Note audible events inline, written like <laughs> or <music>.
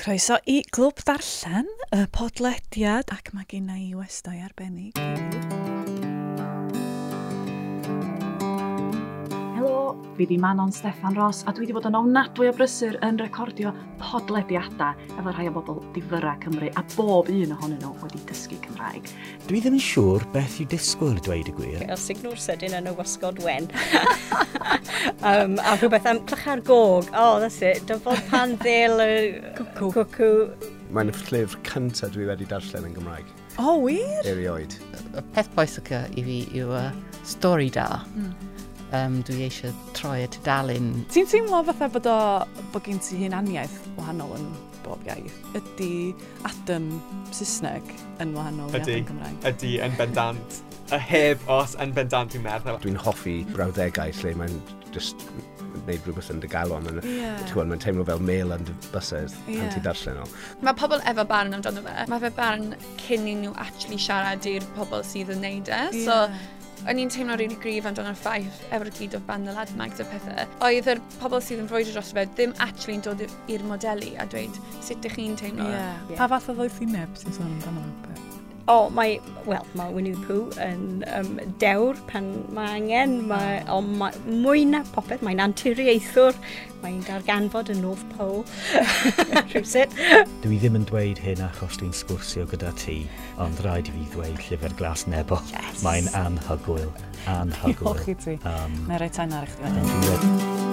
Croeso i Glwb Darllen, y podlediad, ac mae gen i westau arbennig. fi i Manon Steffan Ross a dwi wedi bod yn ofnadwy o brysur yn recordio podlediadau efo rhai o bobl difyrra Cymru a bob un ohonyn nhw wedi dysgu Cymraeg. Dwi ddim yn siŵr beth yw disgwyl dweud y gwir. Fel signwr sydyn yn y wasgod wen. <laughs> um, a rhywbeth am clychar gog. Oh, that's it. Dyfod pan ddil y... Cwcw. Cwcw. Mae'n llyfr cyntaf dwi wedi darllen yn Gymraeg. O, oh, wir? Erioed. Y peth pwysica i fi yw uh, stori da. Mm um, dwi eisiau troi y tudalun. Ti'n teimlo fatha bod o bod gen ti hunaniaeth wahanol yn bob iaith? Ydy Adam Saesneg yn wahanol ydy, iaith yn Gymraeg? Ydy, yn bendant. y heb os yn bendant dwi'n meddwl. Dwi'n hoffi brawddegau lle mae'n just wneud rhywbeth yn dy galon. Yeah. Mae'n teimlo fel mail yn dy bysedd yeah. pan ti darllen o. Mae pobl efo barn amdano fe. Mae fe barn cyn i nhw actually siarad i'r pobl sydd yn neud e. Yeah. So, o'n i'n teimlo rili really grif amdano'r ffaith efo'r gyd o band y ladmags a pethau. Oedd yr pobl sydd yn frwydro dros fe ddim actually yn dod i'r modelu a dweud sut ydych chi'n teimlo. Yeah. yeah. Pa fath o ddoethineb sy'n sôn amdano? o, mae, wel, mae Winnie the Pooh yn um, dewr pan mae angen, mae, ond mae, mwy na popeth, mae'n anturiaethwr, mae'n darganfod y North Pole, <laughs> rhywsit. Dwi ddim yn dweud hyn achos dwi'n sgwrsio gyda ti, ond rhaid i fi ddweud llyfr glas nebo. Yes. Mae'n anhygwyl, anhygwyl. Diolch i ti. Um, Mae'n rhaid ta'n arach. Thank you.